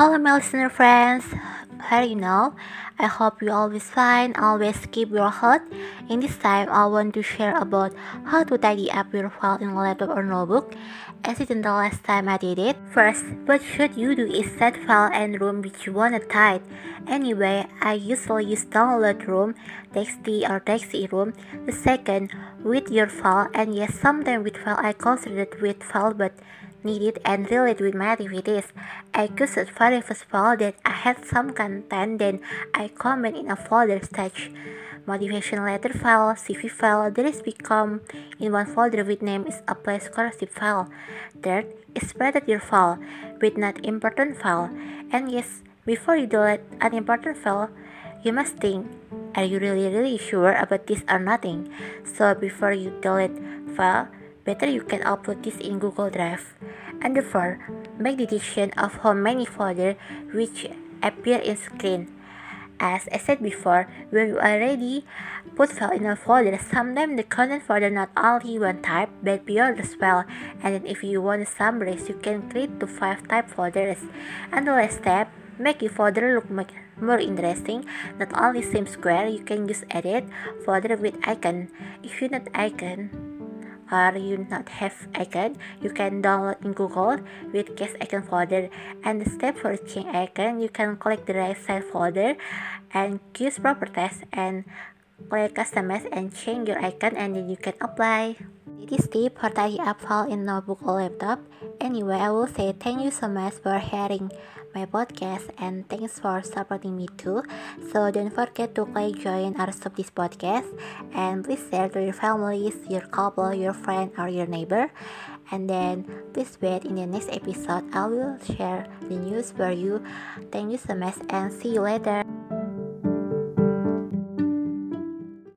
Hello, my listener friends. How are you now? I hope you always fine, always keep your heart. In this time, I want to share about how to tidy up your file in a laptop or notebook. As it in the last time I did it. First, what should you do is set file and room which you wanna tidy. Anyway, I usually use download room, txt or txt room. The second, with your file, and yes, sometimes with file I consider it with file, but needed and related with my activities. I created various file that I had some content, then I comment in a folder such motivation letter file, CV file, that is become in one folder with name is a place scholarship file. Third is spread your file with not important file. And yes, before you delete an important file, you must think, are you really really sure about this or nothing? So before you delete file, better you can upload this in Google Drive. And therefore, make decision of how many folder which appear in screen. As I said before, when you already put file in a folder, sometimes the content folder not only one type but beyond as well. And then if you want summaries, you can create to five type folders. And the last step, make your folder look more interesting. Not only same square, you can use edit folder with icon. If you not icon, or you not have icon, you can download in Google with guest icon folder. And the step for change icon, you can click the right side folder and choose properties and click customize and change your icon and then you can apply. This tip for tidy up file in notebook or laptop. Anyway, I will say thank you so much for hearing my podcast and thanks for supporting me too. So don't forget to click join or stop this podcast and please share to your families, your couple, your friend or your neighbor. And then please wait in the next episode I will share the news for you. Thank you so much and see you later.